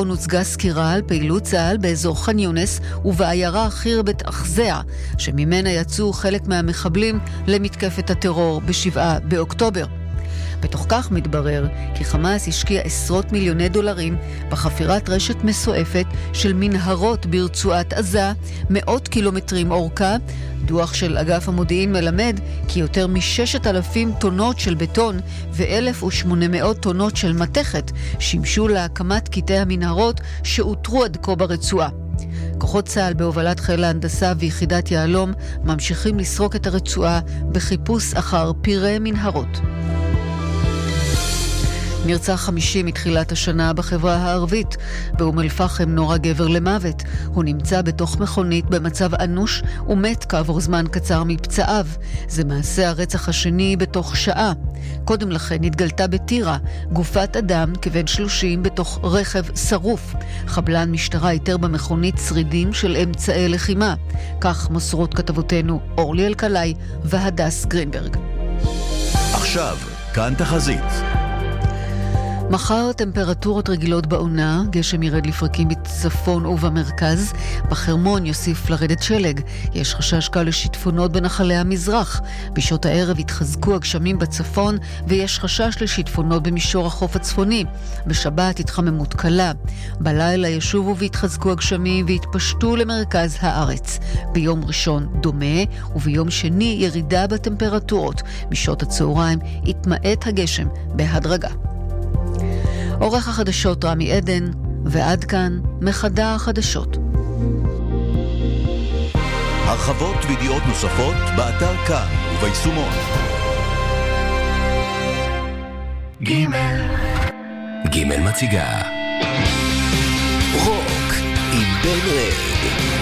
בסרטון הוצגה סקירה על פעילות צה"ל באזור ח'אן יונס ובעיירה חירבת אחזע, שממנה יצאו חלק מהמחבלים למתקפת הטרור ב-7 באוקטובר. בתוך כך מתברר כי חמאס השקיע עשרות מיליוני דולרים בחפירת רשת מסועפת של מנהרות ברצועת עזה, מאות קילומטרים אורכה. דוח של אגף המודיעין מלמד כי יותר מ-6,000 טונות של בטון ו-1,800 טונות של מתכת שימשו להקמת קטעי המנהרות שאותרו עד כה ברצועה. כוחות צה"ל בהובלת חיל ההנדסה ויחידת יהלום ממשיכים לסרוק את הרצועה בחיפוש אחר פירי מנהרות. נרצח חמישי מתחילת השנה בחברה הערבית. באום אל-פחם נורה גבר למוות. הוא נמצא בתוך מכונית במצב אנוש ומת כעבור זמן קצר מפצעיו. זה מעשה הרצח השני בתוך שעה. קודם לכן התגלתה בטירה גופת אדם כבן 30 בתוך רכב שרוף. חבלן משטרה איתר במכונית שרידים של אמצעי לחימה. כך מוסרות כתבותינו אורלי אלקלעי והדס גרינברג. עכשיו, כאן תחזית. מחר טמפרטורות רגילות בעונה, גשם ירד לפרקים בצפון ובמרכז, בחרמון יוסיף לרדת שלג. יש חשש קל לשיטפונות בנחלי המזרח. בשעות הערב יתחזקו הגשמים בצפון, ויש חשש לשיטפונות במישור החוף הצפוני. בשבת התחממות קלה. בלילה ישובו ויתחזקו הגשמים ויתפשטו למרכז הארץ. ביום ראשון דומה, וביום שני ירידה בטמפרטורות. בשעות הצהריים יתמעט הגשם בהדרגה. עורך החדשות רמי עדן, ועד כאן מחדר החדשות. הרחבות וידיעות נוספות באתר כאן וביישומון. ג' ג' מציגה רוק עם בן רד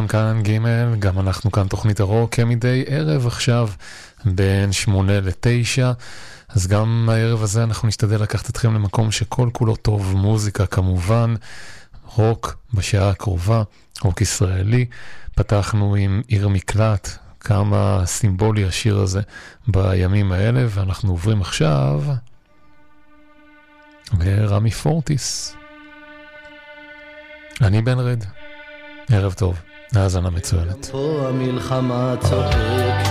לכם כאן ג', גם אנחנו כאן תוכנית הרוק כמדי ערב עכשיו בין שמונה לתשע. אז גם הערב הזה אנחנו נשתדל לקחת אתכם למקום שכל כולו טוב, מוזיקה כמובן, רוק בשעה הקרובה, רוק ישראלי. פתחנו עם עיר מקלט, כמה סימבולי השיר הזה בימים האלה, ואנחנו עוברים עכשיו לרמי פורטיס. אני בן רד, ערב טוב. האזנה מצוינת. פה המלחמה צוחקת,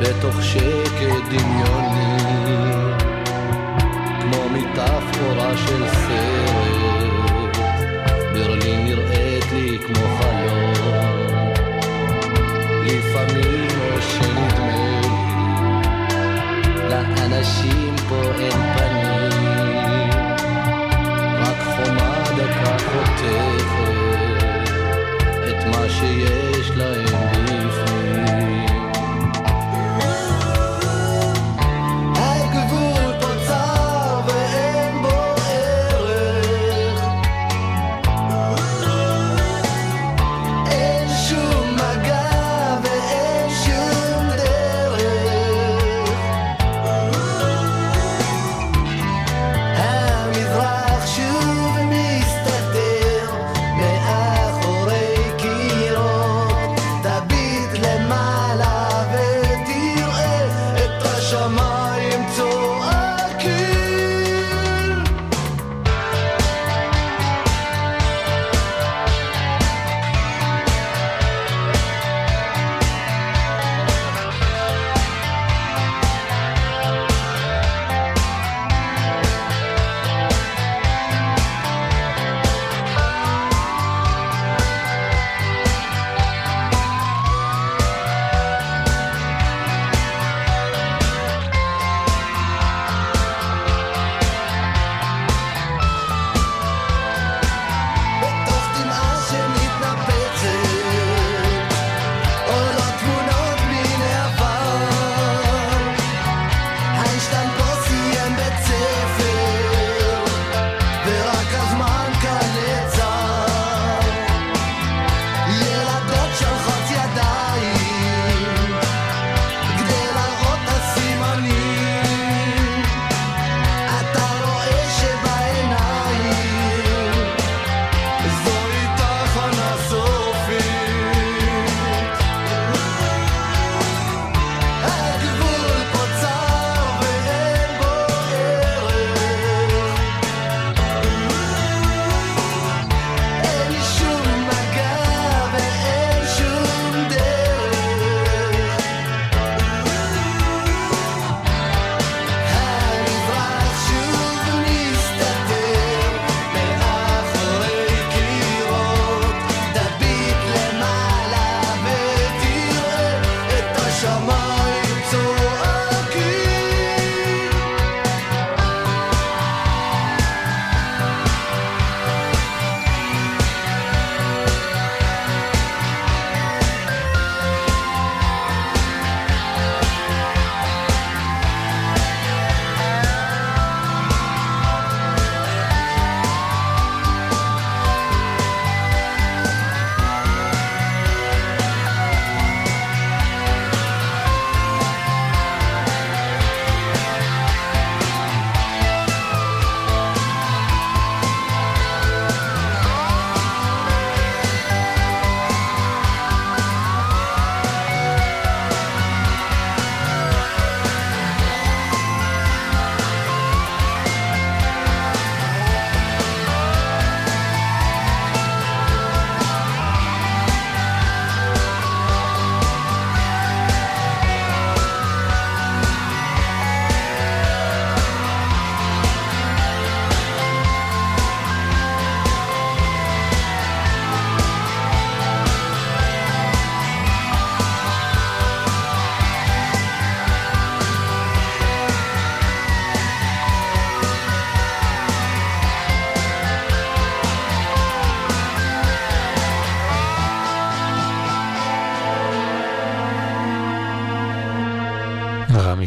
בתוך שקט דמיוני, כמו מטאפורה של סרט, ברלין נראית לי כמו חלום, לפעמים או שנדמה לי, לאנשים פה אין פנים, רק חומה דקה חוטפת. מה שיש להם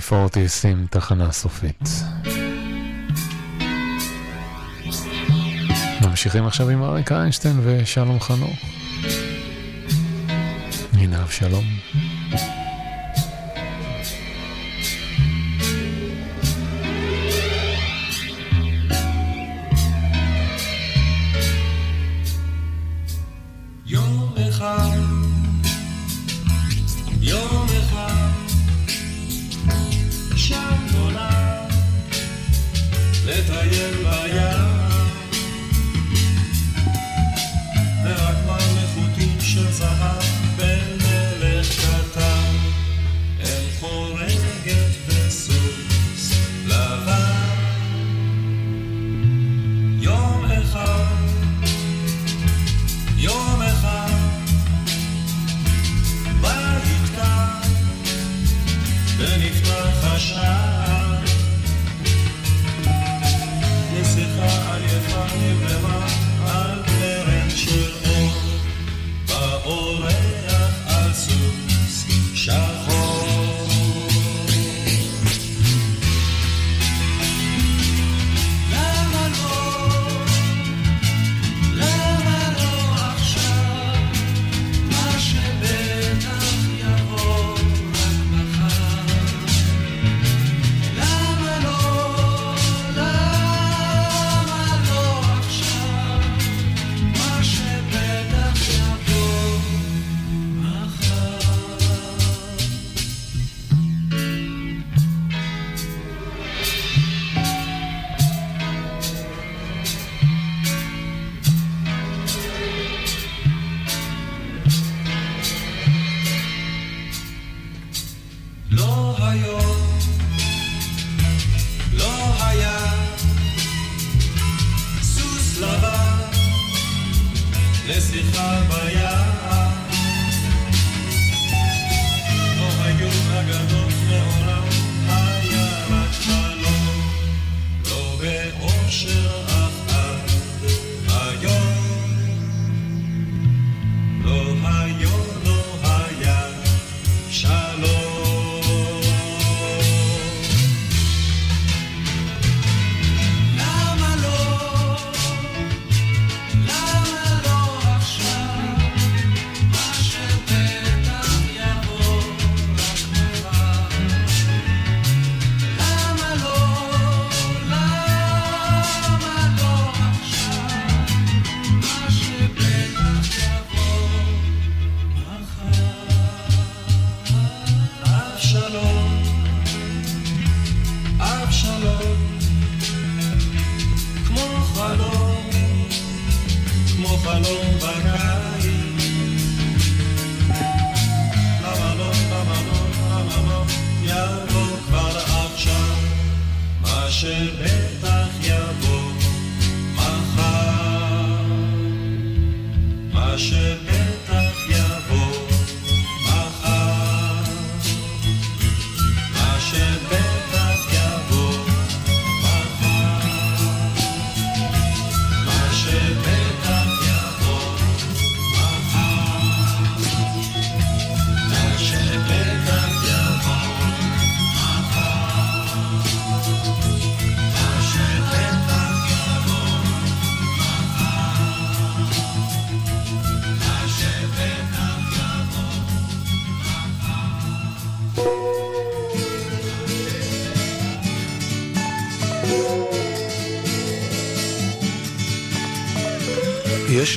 פורטיס עם תחנה סופית. ממשיכים עכשיו עם אריק איינשטיין ושלום חנוך. הנה אבשלום. שלום.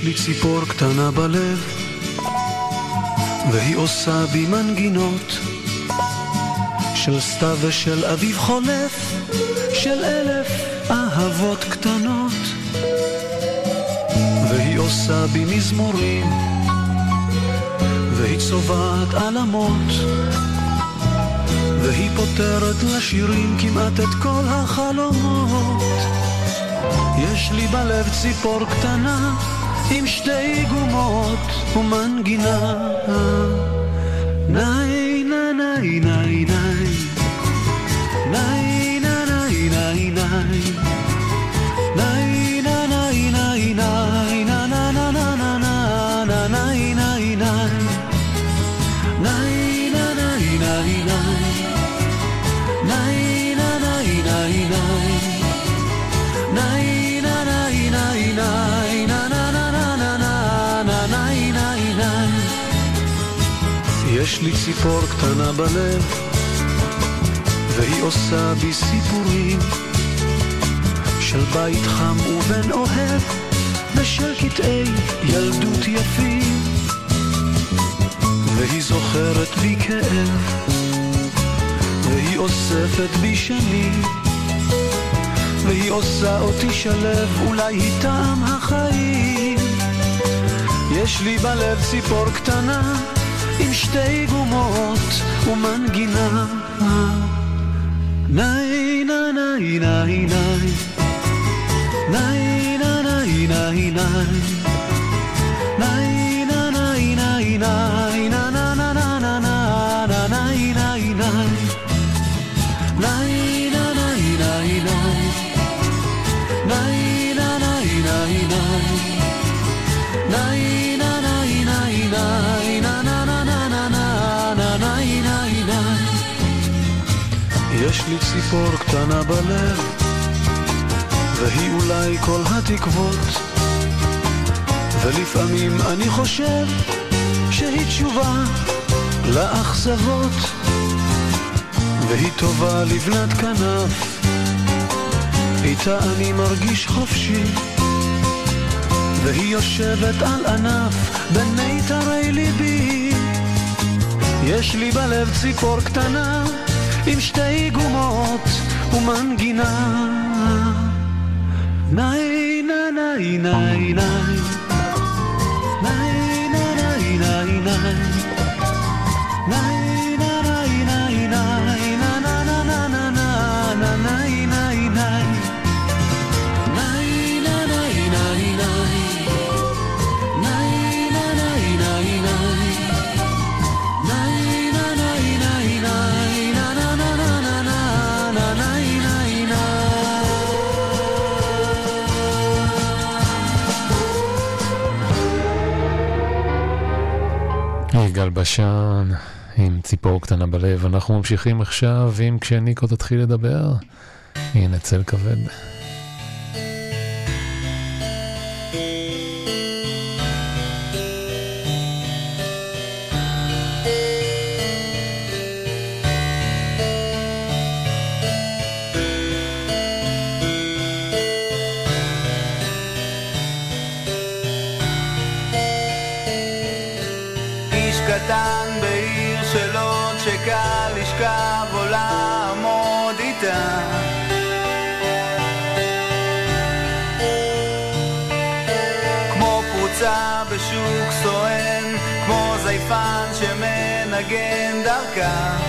לי ציפור קטנה בלב, והיא עושה בי מנגינות של סתיו ושל אביב חולף, של אלף אהבות קטנות. והיא עושה בי מזמורים, והיא צובעת עלמות, והיא פותרת לשירים כמעט את כל החלומות. יש לי בלב ציפור קטנה, עם שתי גומות ומנגינה. ניי ניי ניי ניי ניי לי ציפור קטנה בלב, והיא עושה בי סיפורים של בית חם ובן אוהב, ושל קטעי ילדות יפים. והיא זוכרת בי כאב, והיא אוספת בי שנים, והיא עושה אותי שלב, אולי היא טעם החיים. יש לי בלב ציפור קטנה, עם שתי גומות ומנגינה. ניי ניי ניי ניי ניי ניי ניי ניי ניי יש לי ציפור קטנה בלב והיא אולי כל התקוות. ולפעמים אני חושב שהיא תשובה לאכזבות והיא טובה לבנת כנף. איתה אני מרגיש חופשי והיא יושבת על ענף בין מיתרי ליבי. יש לי בלב ציפור קטנה עם שתי גומות ומנגינה ניי ניי ניי ניי ניי ניי ניי ניי יגאל בשן עם ציפור קטנה בלב. אנחנו ממשיכים עכשיו עם כשניקו תתחיל לדבר. הנה צל כבד. again they'll come.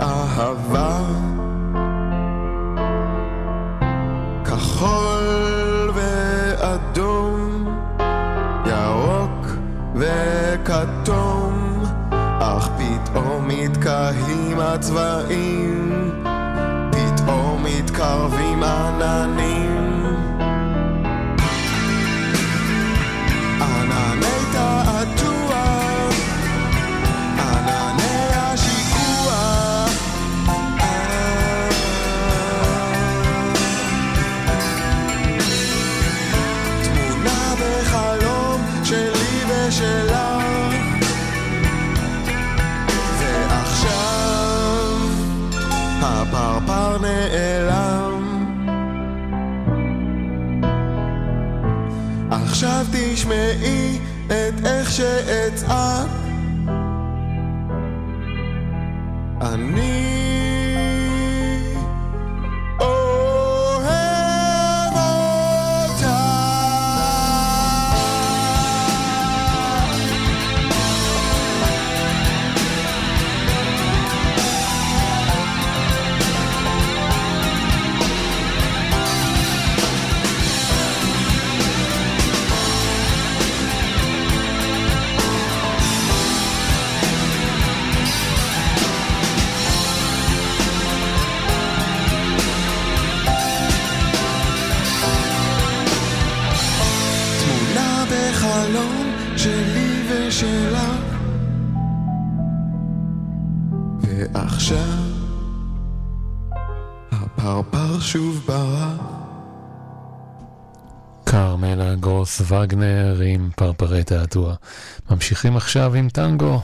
אהבה. כחול ואדום, ירוק וכתום, אך פתאום מתקהים הצבעים. are הפרפר שוב ברח. כרמלה גרוס וגנר עם פרפרי תעתוע. ממשיכים עכשיו עם טנגו.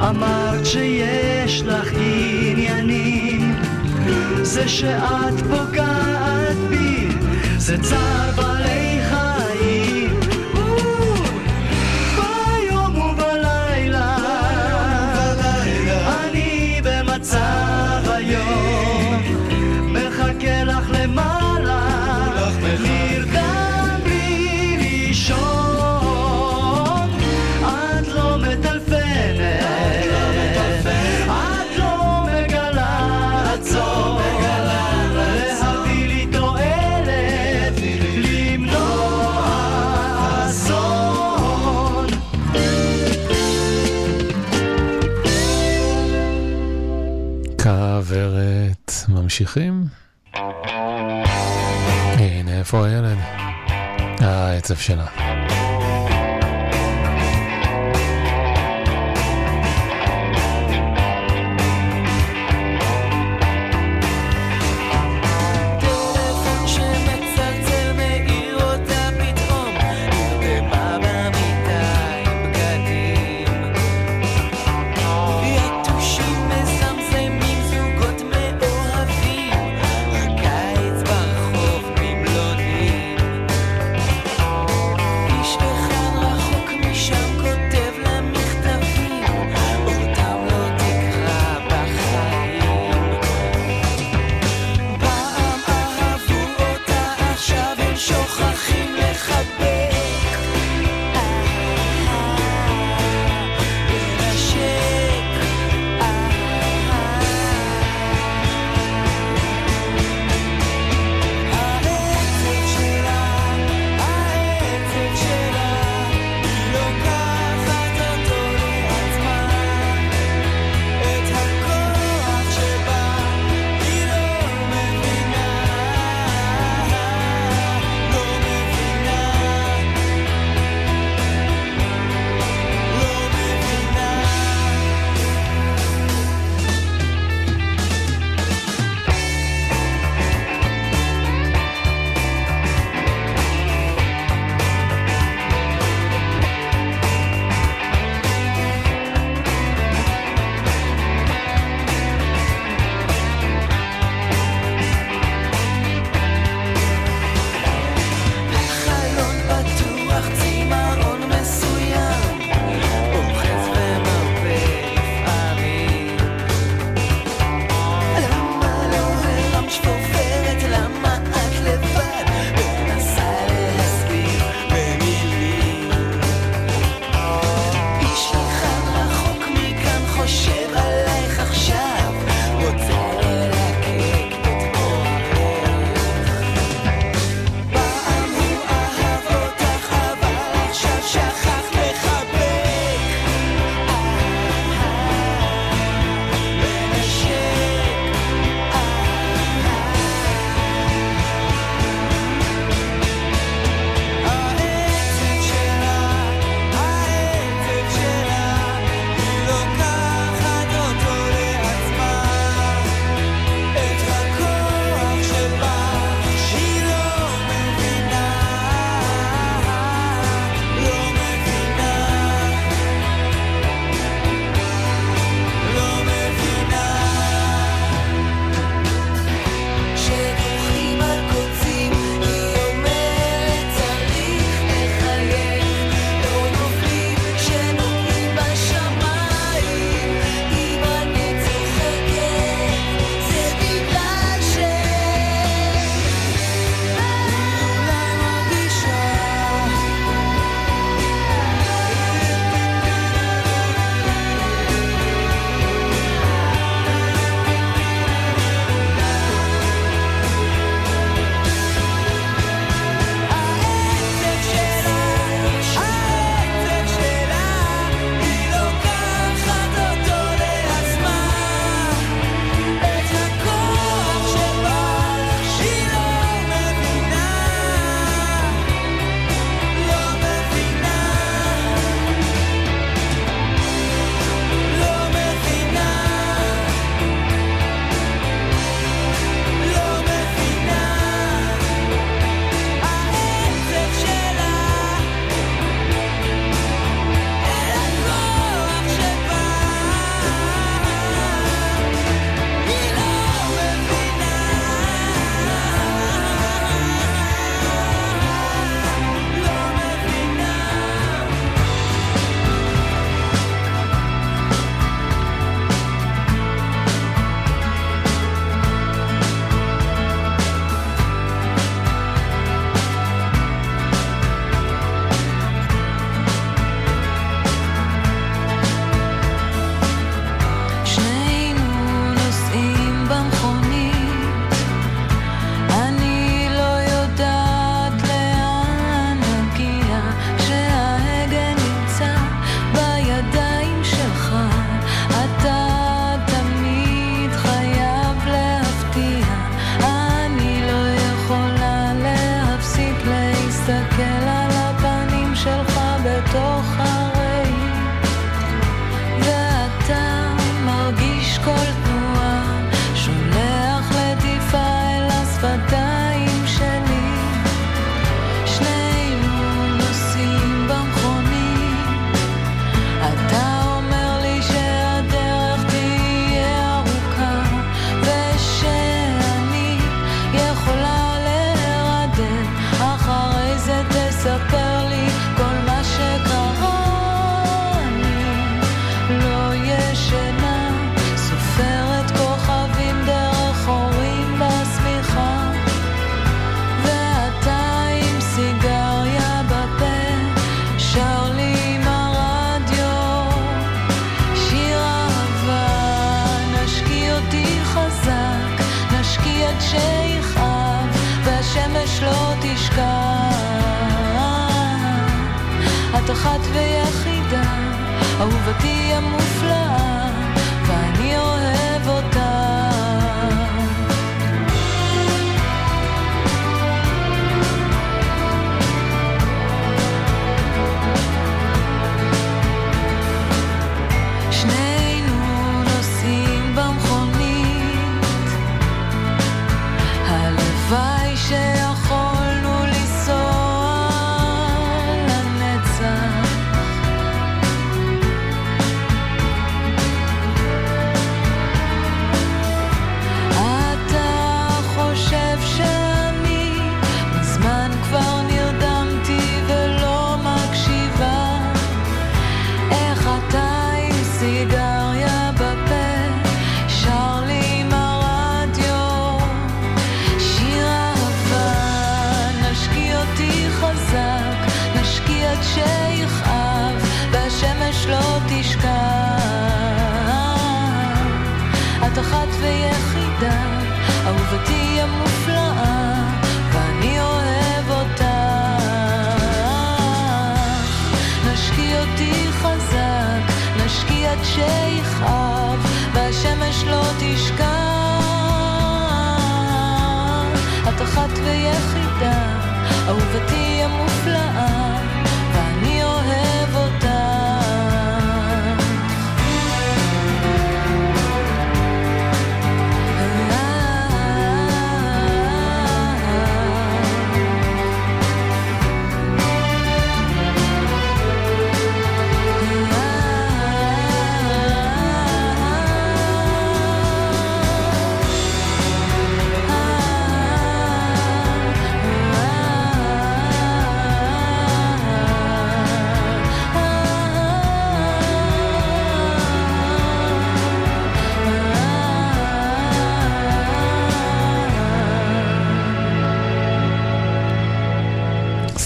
אמרת שיש לך עניינים, זה שאת פוגעת בי, זה צער בלב. ממשיכים. הנה, איפה הילד? אה, העצב שלה.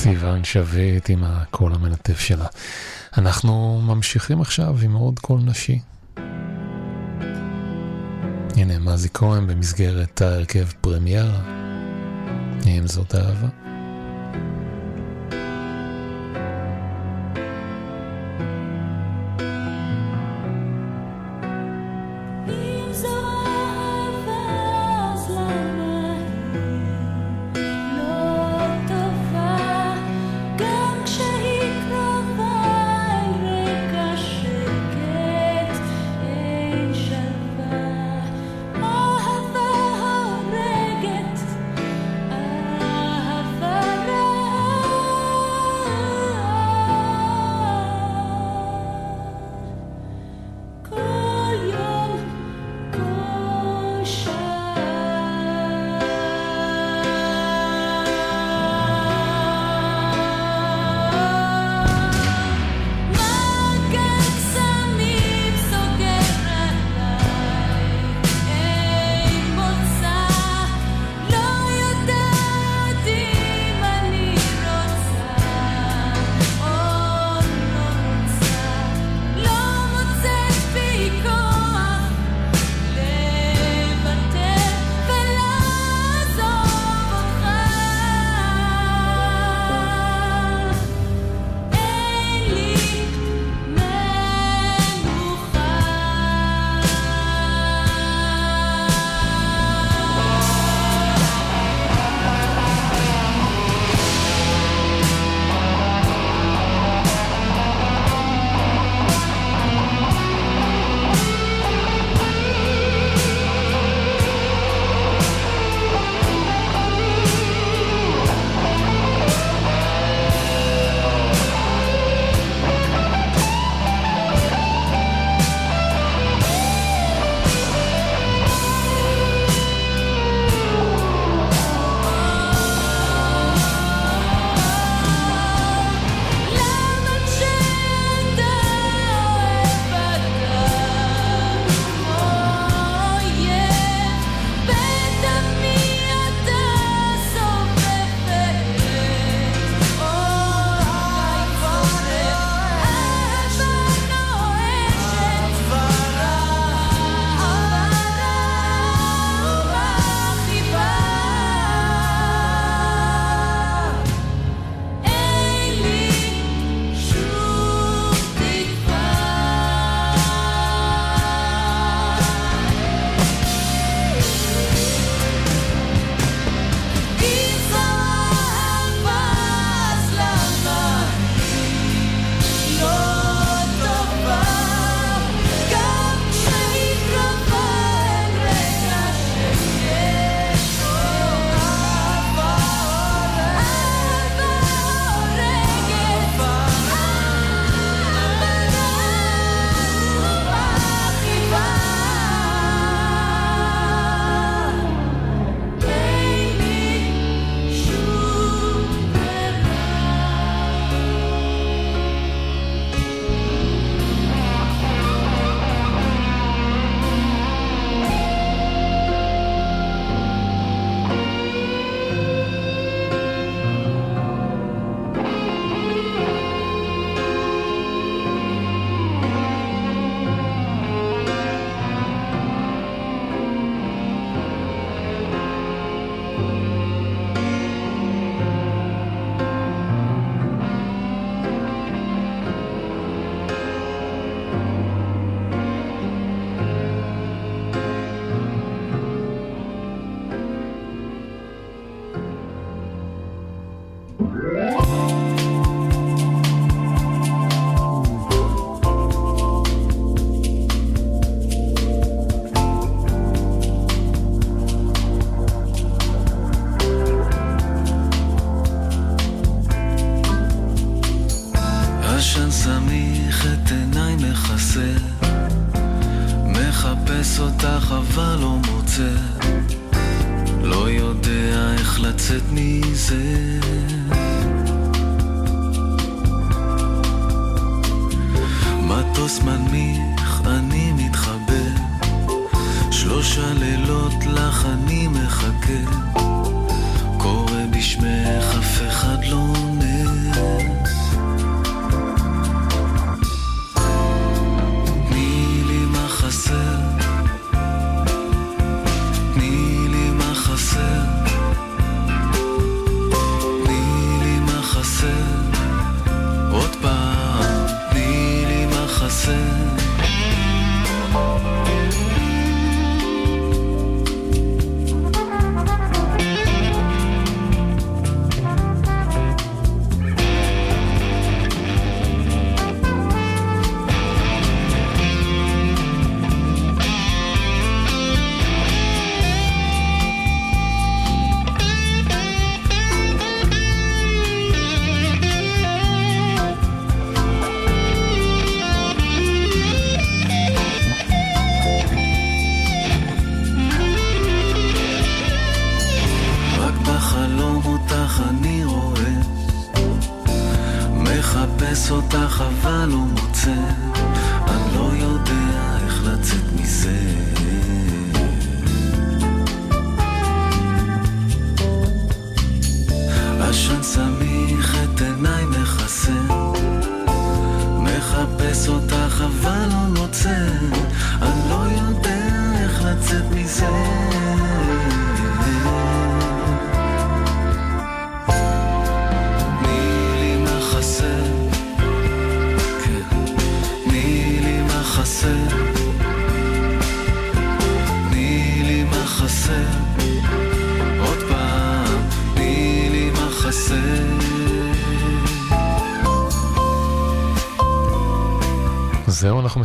סיוון שביט עם הקול המנטף שלה. אנחנו ממשיכים עכשיו עם עוד קול נשי. הנה מזי כהן במסגרת ההרכב פרמיירה. אם זאת אהבה.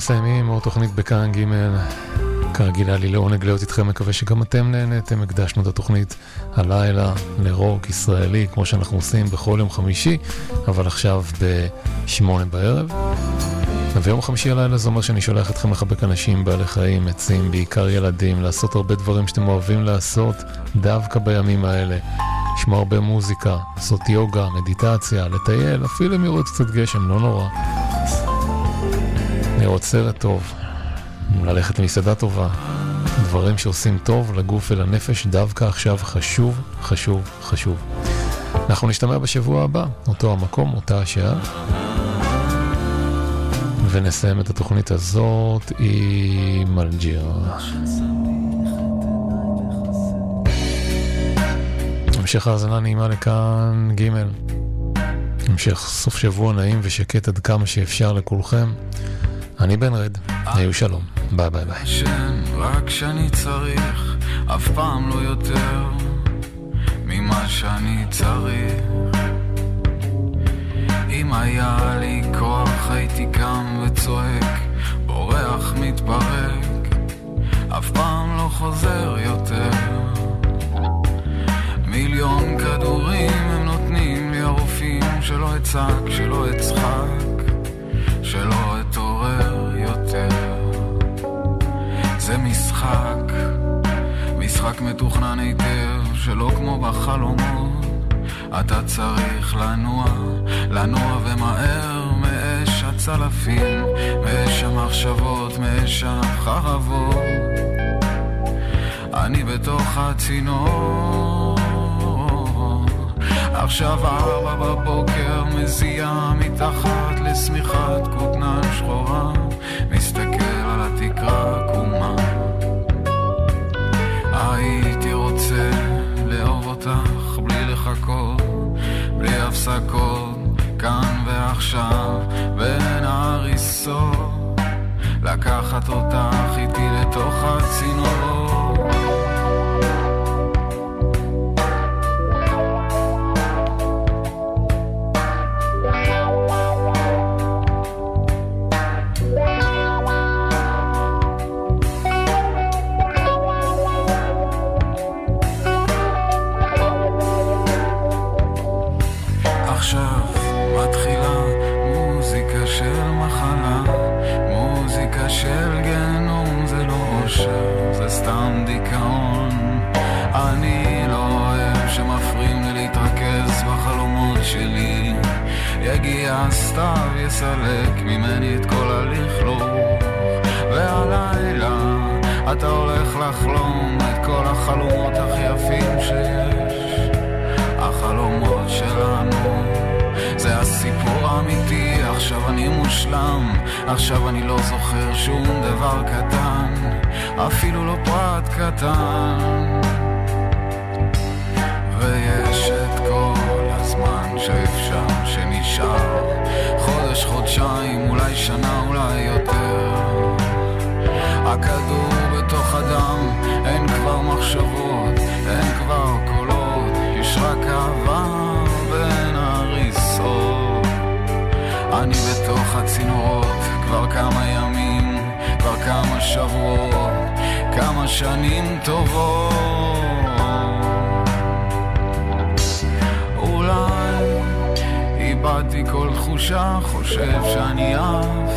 מסיימים עוד תוכנית בכאן ג' כרגיל היה לי לעונג להיות איתכם, מקווה שגם אתם נהנתם. הקדשנו את התוכנית הלילה לרוק ישראלי, כמו שאנחנו עושים בכל יום חמישי, אבל עכשיו בשמונה בערב. ויום חמישי הלילה זה אומר שאני שולח אתכם לחבק אנשים, בעלי חיים, עצים, בעיקר ילדים, לעשות הרבה דברים שאתם אוהבים לעשות דווקא בימים האלה. לשמוע הרבה מוזיקה, לעשות יוגה, מדיטציה, לטייל, אפילו אם יראו קצת גשם, לא נורא. לראות סרט טוב, ללכת למסעדה טובה, דברים שעושים טוב לגוף ולנפש דווקא עכשיו חשוב, חשוב, חשוב. אנחנו נשתמע בשבוע הבא, אותו המקום, אותה השעה. ונסיים את התוכנית הזאת עם אלג'יר. המשך האזנה נעימה לכאן ג' המשך סוף שבוע נעים ושקט עד כמה שאפשר לכולכם. אני בן רד, היו שלום, ביי ביי ביי. ישן רק כשאני צריך, אף פעם לא יותר ממה שאני צריך. אם היה לי כוח הייתי קם וצועק, בורח מתפרק, אף פעם לא חוזר יותר. מיליון כדורים הם נותנים לי הרופאים שלא אצעק, שלא אצחק, שלא אתעורר יותר. זה משחק, משחק מתוכנן היטב, שלא כמו בחלומות. אתה צריך לנוע, לנוע ומהר מאש הצלפים, מאש המחשבות, מאש החרבות. אני בתוך הצינור, עכשיו ארבע בבוקר מזיע מתחת לשמיכת כותנה שחורה, מסתכל על התקרה עקומה. הייתי רוצה לאהוב אותך בלי לחכות, בלי הפסקות, כאן ועכשיו, בין ההריסות, לקחת אותך איתי לתוך הצינור. הסתיו, יסלק ממני את כל הלכלוך. והלילה אתה הולך לחלום את כל החלומות הכי יפים שיש. החלומות שלנו. זה הסיפור האמיתי, עכשיו אני מושלם, עכשיו אני לא זוכר שום דבר קטן, אפילו לא פרט קטן. שאפשר, שנשאר, חודש, חודשיים, אולי שנה, אולי יותר. הכדור בתוך הדם, אין כבר מחשבות, אין כבר קולות, יש רק אהבה בין ההריסות. אני בתוך הצינורות כבר כמה ימים, כבר כמה שבועות, כמה שנים טובות. איבדתי כל תחושה, חושב שאני עף,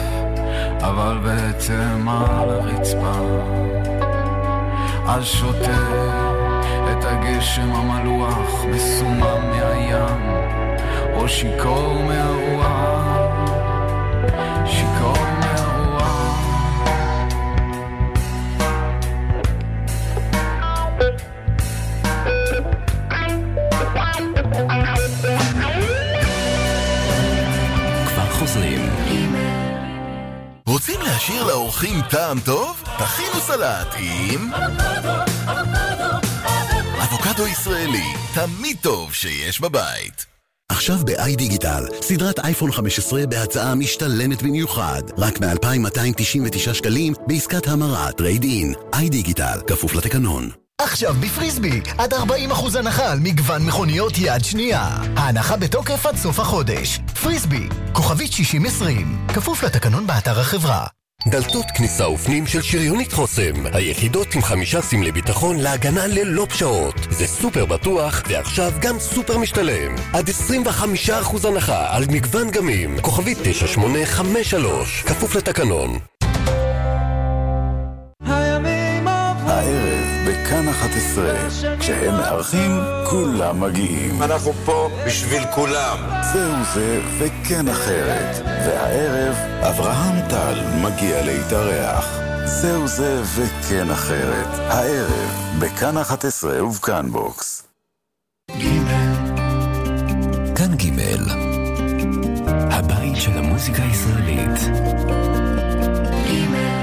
אבל בעצם על הרצפה. אז שותה את הגשם המלוח, מסומם מהים, או שיכור מהרוח, שיכור רוצים להשאיר לאורחים טעם טוב? תכינו סלט עם... אבוקדו ישראלי, תמיד טוב שיש בבית. עכשיו ב-iDigital, סדרת אייפון 15 בהצעה משתלמת במיוחד, רק מ-2,299 שקלים בעסקת המרה trade in. iDigital, כפוף לתקנון. עכשיו בפריסבי, עד 40% הנחה על מגוון מכוניות יד שנייה. ההנחה בתוקף עד סוף החודש. פריסבי, כוכבית 6020, כפוף לתקנון באתר החברה. דלתות כניסה ופנים של שריונית חוסם, היחידות עם חמישה סמלי ביטחון להגנה ללא פשרות. זה סופר בטוח, ועכשיו גם סופר משתלם. עד 25% הנחה על מגוון גמים, כוכבית 9853, כפוף לתקנון. 11, כשהם מארחים, כולם מגיעים. אנחנו פה בשביל כולם. זהו זה וכן אחרת. והערב, אברהם טל מגיע להתארח. זהו זה וכן אחרת. הערב, בכאן 11 ובכאן בוקס. כאן ג' הבית של המוזיקה הישראלית. ג'